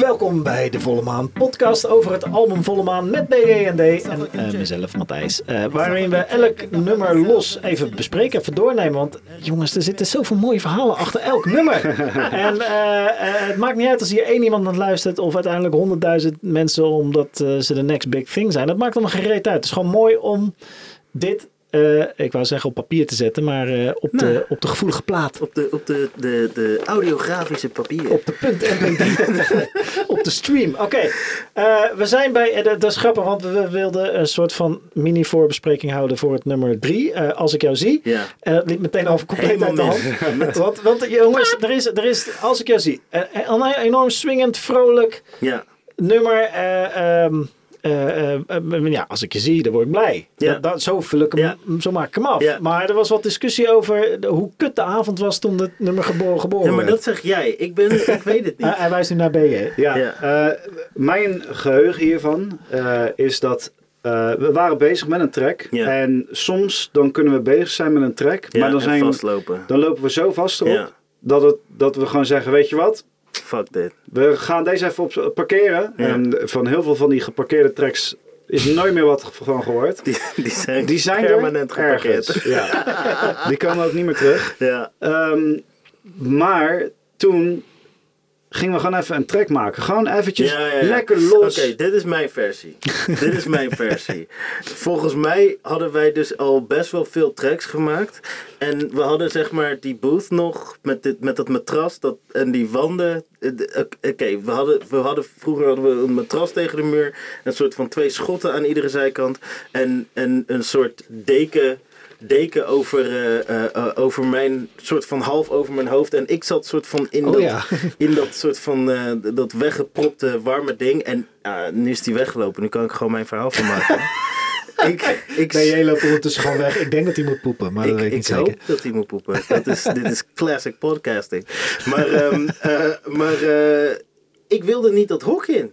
Welkom bij de Volle Maan podcast over het album Volle Maan met BEND en uh, mezelf Matthijs. Uh, waarin we elk nummer los even bespreken, even doornemen. Want jongens, er zitten zoveel mooie verhalen achter elk nummer. en uh, het maakt niet uit als hier één iemand aan luistert of uiteindelijk honderdduizend mensen omdat ze de next big thing zijn. Dat maakt allemaal gereed uit. Het is gewoon mooi om dit uh, ik wou zeggen op papier te zetten, maar uh, op, nou, de, op de gevoelige plaat. Op de, op de, de, de audiografische papier. Op de punt op de stream. Oké, okay. uh, we zijn bij, dat is grappig, want we wilden een soort van mini voorbespreking houden voor het nummer 3, Als ik jou zie. Ja. En dat liep meteen over compleet uit de hand. want, want jongens, er is, er is, Als ik jou zie, een enorm swingend, vrolijk ja. nummer. Um, ja, als ik je zie, dan word ik blij. Ja. Dat, dat, zo, vul ik hem, ja. zo maak ik hem af. Ja. Maar er was wat discussie over hoe kut de avond was toen het nummer geboren, geboren Ja, maar werd. dat zeg jij. Ik, ben, ik weet het niet. Hij wijst nu naar B, hè? Ja, uh, mijn geheugen hiervan is dat we waren bezig met een track. En soms dan kunnen we bezig zijn met een track. maar dan, zijn vastlopen. dan lopen we zo vast erop dat, het, dat we gewoon zeggen, weet je wat... Fuck dit. We gaan deze even op parkeren. Ja. En van heel veel van die geparkeerde tracks is nooit meer wat van gehoord. Die, die zijn, die zijn permanent geparkeerd. Ergens, ja. die komen ook niet meer terug. Ja. Um, maar toen gingen we gewoon even een track maken. Gewoon eventjes ja, ja, ja. lekker los. Oké, okay, dit is mijn versie. dit is mijn versie. Volgens mij hadden wij dus al best wel veel tracks gemaakt. En we hadden zeg maar die booth nog met, dit, met dat matras dat, en die wanden. Oké, okay, we, hadden, we hadden vroeger hadden we een matras tegen de muur. Een soort van twee schotten aan iedere zijkant. En, en een soort deken deken over, uh, uh, over mijn soort van half over mijn hoofd. En ik zat soort van in, oh, dat, ja. in dat soort van uh, dat weggepropte warme ding. En nu is die weggelopen. Nu kan ik gewoon mijn verhaal van maken. ik, ik, nee, jij loopt ondertussen gewoon weg. Ik denk dat hij moet poepen, maar dat ik, weet ik ik niet hoop zeker. dat hij moet poepen. Dat is, dit is classic podcasting. Maar, um, maar ik wilde niet dat hok in.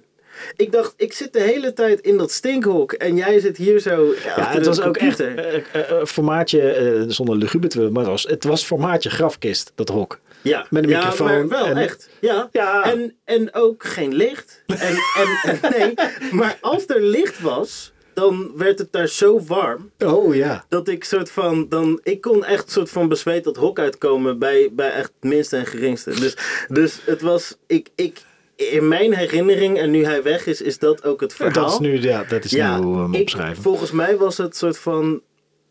Ik dacht, ik zit de hele tijd in dat stinkhok en jij zit hier zo. Ja, het was ook echt uh, uh, formaatje, uh, zonder luguber te maar het was, het was formaatje grafkist, dat hok. Ja, met een ja, microfoon. maar wel en, echt. Ja. ja. En, en ook geen licht. En, en, en, nee, maar als er licht was, dan werd het daar zo warm. Oh ja. Dat ik soort van, dan, ik kon echt soort van bezweet dat hok uitkomen bij, bij echt het minste en geringste. Dus, dus het was, ik, ik, in mijn herinnering, en nu hij weg is, is dat ook het verhaal. Dat is nu, ja, dat is ja, nu hoe we hem ik, opschrijven. Volgens mij was het soort van,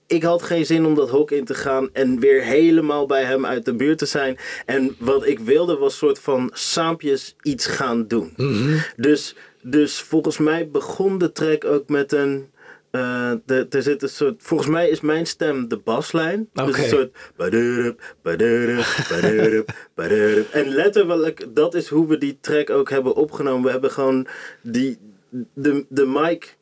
ik had geen zin om dat hok in te gaan en weer helemaal bij hem uit de buurt te zijn. En wat ik wilde was soort van saampjes iets gaan doen. Mm -hmm. Dus, dus volgens mij begon de track ook met een... Uh, de, er zit een soort, volgens mij is mijn stem de baslijn. Okay. Dus een soort. Badurup, badurup, badurup, badurup. En letterlijk, dat is hoe we die track ook hebben opgenomen. We hebben gewoon die, de, de mic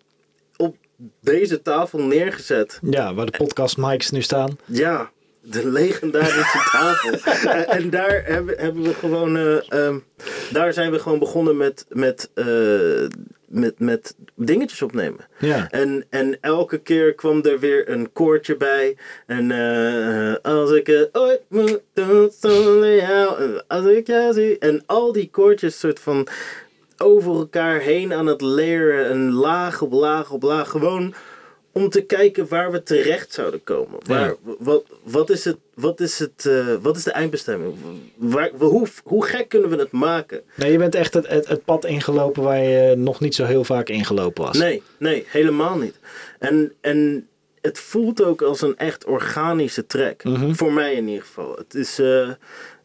op deze tafel neergezet. Ja, waar de podcast mics nu staan. Ja, de legendarische tafel. en, en daar hebben, hebben we gewoon. Uh, um, daar zijn we gewoon begonnen met. met uh, met, met dingetjes opnemen. Ja. En, en elke keer kwam er weer een koortje bij. En uh, als ik het ooit moet doen zonder jou. Als ik jou zie. En al die koortjes soort van over elkaar heen aan het leren. En laag op laag op laag. Gewoon om te kijken waar we terecht zouden komen. Waar, Ja. wat, wat, is het, wat, is het, uh, wat is de eindbestemming? Waar, hoe, hoe gek kunnen we het maken? Nee, je bent echt het, het, het pad ingelopen waar je nog niet zo heel vaak ingelopen was. Nee, nee, helemaal niet. En, en het voelt ook als een echt organische track. Mhm. Voor mij in ieder geval. Het is... Uh,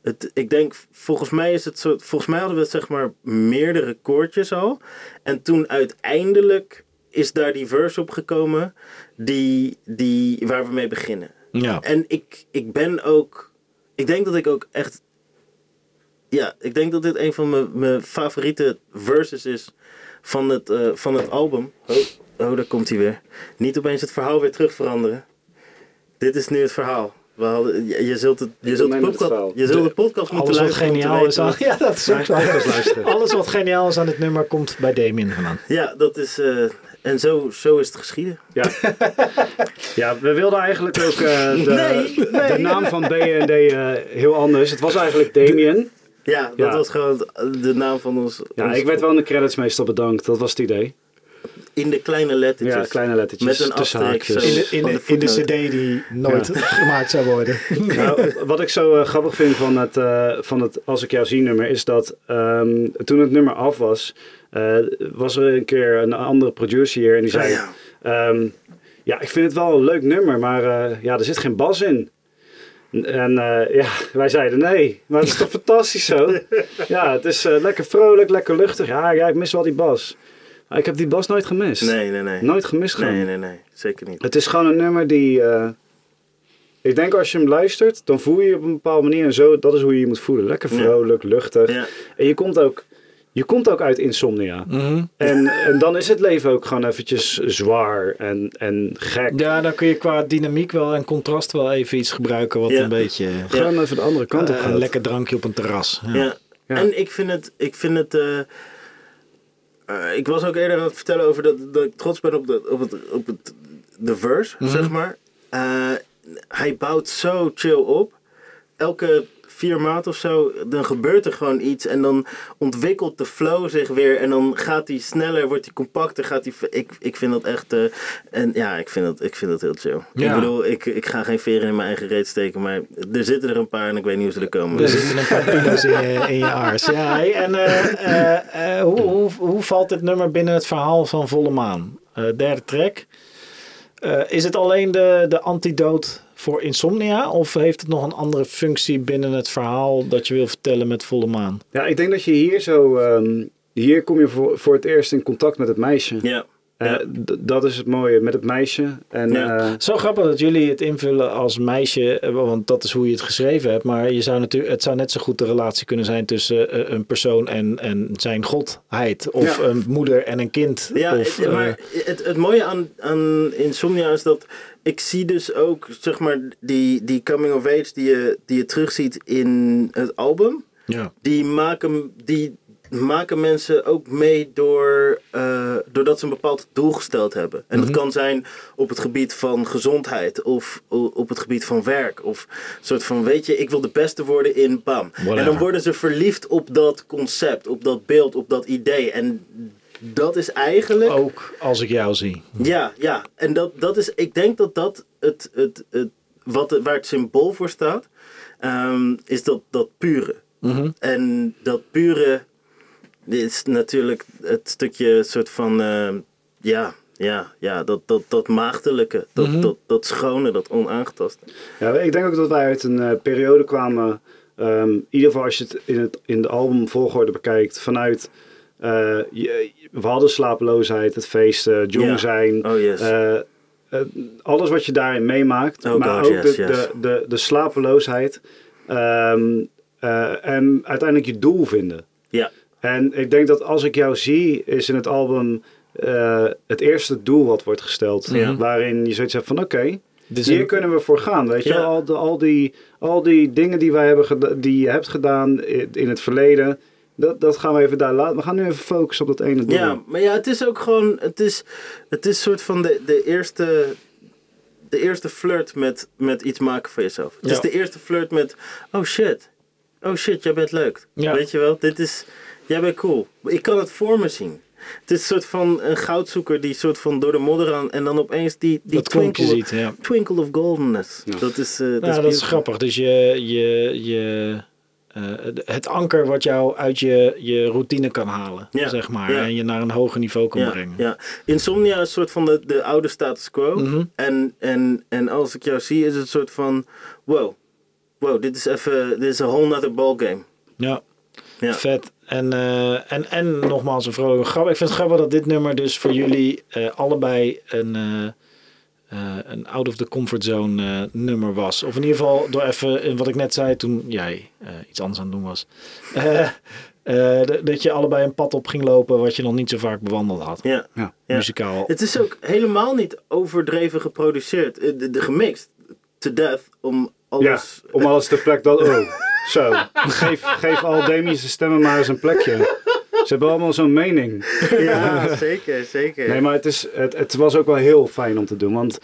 het, ik denk, volgens mij is het zo. Volgens mij hadden we zeg maar meerdere koortjes al. En toen uiteindelijk is daar die verse op gekomen die, die, waar we mee beginnen. Ja. En ik, ik ben ook. Ik denk dat ik ook echt. Ja, ik denk dat dit een van mijn, mijn favoriete verses is van het, uh, van het album. Oh, oh, daar komt hij weer. Niet opeens het verhaal weer terug veranderen. Dit is nu het verhaal. We hadden, je, je zult, het, je zult, de podcast, je zult de podcast moeten Alles wat luisteren. geniaal is aan, ja, dat is ook luisteren. Alles wat geniaal is aan dit nummer komt bij Damien vandaan. Ja, dat is. Uh, en zo, zo is het geschieden. Ja. ja, we wilden eigenlijk ook uh, de, Nee, nee. de naam van B&D uh, heel anders. Het was eigenlijk Damien. Ja, dat was gewoon de naam van ons. Ja, ik werd wel in de credits meestal bedankt. Dat was het idee. In de kleine lettertjes. Ja, kleine lettertjes. Met een asterisk. In de, in, de, in de cd die nooit gemaakt zou worden. Nou, wat ik zo uh, grappig vind van het, uh, van het Als ik jou zie nummer... is dat um, toen het nummer af was... Uh, was er een keer een andere producer hier en die zei... Oh, ja. Um, ja, ik vind het wel een leuk nummer, maar ja, er zit geen bas in. En uh, ja, wij zeiden nee, maar het is toch fantastisch zo. Ja, het is uh, lekker vrolijk, lekker luchtig. Ja, ja, ik mis wel die bas. Maar ik heb die bas nooit gemist. Nee, nee, nee. Nooit gemist gewoon. Nee, nee, nee. Zeker niet. Het is gewoon een nummer die... Uh, ik denk als je hem luistert, dan voel je je op een bepaalde manier. En zo, dat is hoe je je moet voelen. Lekker vrolijk, luchtig. Ja. En je komt ook je komt ook uit insomnia. Mhm. en, en dan is het leven ook gewoon eventjes zwaar en, en gek. Ja, dan kun je qua dynamiek wel en contrast wel even iets gebruiken wat een beetje... Gewoon even de andere kant op uh, Een lekker drankje op een terras. Ja. ja. En ik vind het... Ik vind het uh, uh, ik was ook eerder aan het vertellen over dat, dat ik trots ben op, de, op, het, op het, de verse, mm -hmm. zeg maar. hij bouwt zo chill op. Elke vier maanden of zo, dan gebeurt er gewoon iets en dan ontwikkelt de flow zich weer en dan gaat hij sneller, wordt hij compacter, gaat hij... Ik, ik vind dat echt... Uh, en ja, ik vind dat, ik vind dat heel chill. Ja. Ik bedoel, ik, ik ga geen veren in mijn eigen reet steken, maar er zitten er een paar en ik weet niet hoe ze er komen. Er zitten een paar pino's in je, in je aars. Ja, en uh, uh, hoe, hoe, hoe valt dit nummer binnen het verhaal van Volle Maan? derde track. is het alleen de, de antidote voor insomnia? Of heeft het nog een andere functie binnen het verhaal dat je wil vertellen met volle maan? Ja, ik denk dat je hier zo. Um, hier kom je voor, voor het eerst in contact met het meisje. Ja. Uh, dat is het mooie met het meisje. En, ja. uh, Zo grappig dat jullie het invullen als meisje, want dat is hoe je het geschreven hebt. Maar je zou natuurlijk, het zou net zo goed de relatie kunnen zijn tussen uh, een persoon en, en zijn godheid. Of ja. een moeder en een kind. Ja, of, het, maar het, het mooie aan, aan Insomnia is dat ik zie dus ook, zeg maar, die, die coming of age die je, die je terugziet in het album. Ja. Die maken, die maken mensen ook mee door, uh, doordat ze een bepaald doel gesteld hebben. En mm -hmm. dat kan zijn op het gebied van gezondheid of op het gebied van werk. Of een soort van, weet je, ik wil de beste worden in BAM. Whatever. En dan worden ze verliefd op dat concept, op dat beeld, op dat idee. En dat is eigenlijk... Ook als ik jou zie. Ja, ja. En dat, dat is, ik denk dat dat het, het, het, wat, waar het symbool voor staat, um, is dat, dat pure. Mm -hmm. En dat pure is natuurlijk het stukje soort van, uh, ja, ja, ja, dat, dat, dat maagdelijke, dat, mm -hmm. dat, dat schone, dat onaangetaste. Ja, ik denk ook dat wij uit een uh, periode kwamen, um, in ieder geval als je het in, het, in de albumvolgorde bekijkt, vanuit... Uh, je, we hadden slapeloosheid, het feesten, jong ja. zijn. Oh, yes. uh, uh, alles wat je daarin meemaakt. Oh, maar God, ook yes, de, yes. De, de, de slapeloosheid. Um, en uiteindelijk je doel vinden. Ja. En ik denk dat als ik jou zie, is in het album het eerste doel wat wordt gesteld. Ja. Waarin je zoiets hebt van oké. Okay, Dus hier een- kunnen we voor gaan, weet je Ja. Al, de, al, die, al die dingen die, wij hebben die je hebt gedaan in, in het verleden, dat, dat gaan we even daar laten. We gaan nu even focussen op dat ene doel. Ja, maar ja, het is ook gewoon, het is, het is soort van de, de eerste, de eerste flirt met, met iets maken van jezelf. Het Ja. is de eerste flirt met, oh shit, oh shit, jij bent leuk. Ja. Weet je wel, dit is, jij bent cool. Ik kan het voor me zien. Het is een soort van een goudzoeker die soort van door de modder aan en dan opeens die, die dat klompje twinkle, ziet, ja. twinkle of goldenness. Dat is, eh, dat Ja, is, dat is beautiful. grappig. Dus je, je, je, eh, het anker wat jou uit je, je routine kan halen, Ja, zeg maar. ja. En je naar een hoger niveau kan Ja, brengen. ja. Insomnia is een soort van de, de oude status quo. Mhm. en, en, en als ik jou zie, is het een soort van: wow, wow, dit is even, dit is een whole nother ballgame. Ja. Ja. Vet. En, eh, en, en nogmaals een vrolijke grap. Ik vind het grappig dat dit nummer dus voor jullie eh, allebei een, eh, eh, een out of the comfort zone eh, nummer was. Of in ieder geval door even in wat ik net zei toen jij eh, iets anders aan het doen was. Eh, eh, dat je allebei een pad op ging lopen wat je nog niet zo vaak bewandeld had. Ja. Ja. Ja. Muzikaal. Het is ook helemaal niet overdreven geproduceerd, de, de gemixt to death om Ja, om alles ter plek dat. Oh, zo. Geef, geef al Demi's stemmen maar eens een plekje. Ze hebben allemaal zo'n mening. Ja, zeker, zeker. Nee, maar het, is, het, het was ook wel heel fijn om te doen. Want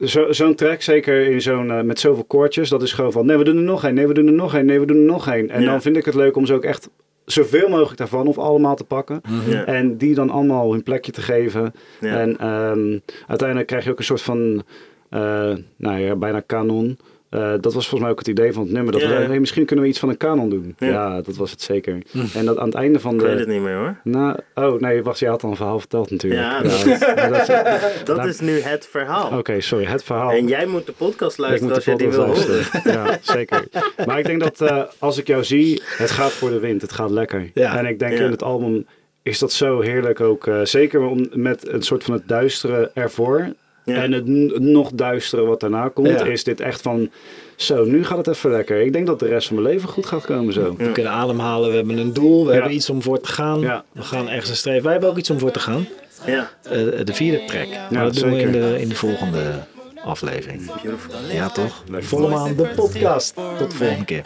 zo- zo'n track, zeker in zo'n, met zoveel koortjes, dat is gewoon van nee, we doen er nog één, nee, we doen er nog één, nee, we doen er nog één. En Ja. dan vind ik het leuk om ze ook echt zoveel mogelijk daarvan of allemaal te pakken. Ja. En die dan allemaal hun plekje te geven. Ja. En ehm, uiteindelijk krijg je ook een soort van, nou ja, bijna kanon. Eh, dat was volgens mij ook het idee van het nummer. Dat we, hey, misschien kunnen we iets van een kanon doen. Ja. Ja, dat was het zeker. En dat aan het einde van Ik de... weet het niet meer hoor. Nou, oh nee, wacht, je had al een verhaal verteld natuurlijk. Ja, dat, ja, dat is- Dat Nou, is nu het verhaal. Oké, sorry, het verhaal. En jij moet de podcast ik luisteren als je die wil horen. Ja, zeker. Maar ik denk dat eh, als ik jou zie, het gaat voor de wind. Het gaat lekker. Ja. En ik denk Ja. in het album is dat zo heerlijk ook. eh, zeker om, met een soort van het duistere ervoor. Ja. En het nog duistere wat daarna komt, Ja. is dit echt van... Zo, nu gaat het even lekker. Ik denk dat de rest van mijn leven goed gaat komen zo. We kunnen ademhalen, we hebben een doel, we Ja. hebben iets om voor te gaan. Ja. We gaan ergens een streven. Wij hebben ook iets om voor te gaan. Ja, Eh, de vierde track. Maar dat doen we in de, in de volgende aflevering. beautiful. Ja, toch? Volle maan, de podcast. Tot de volgende keer.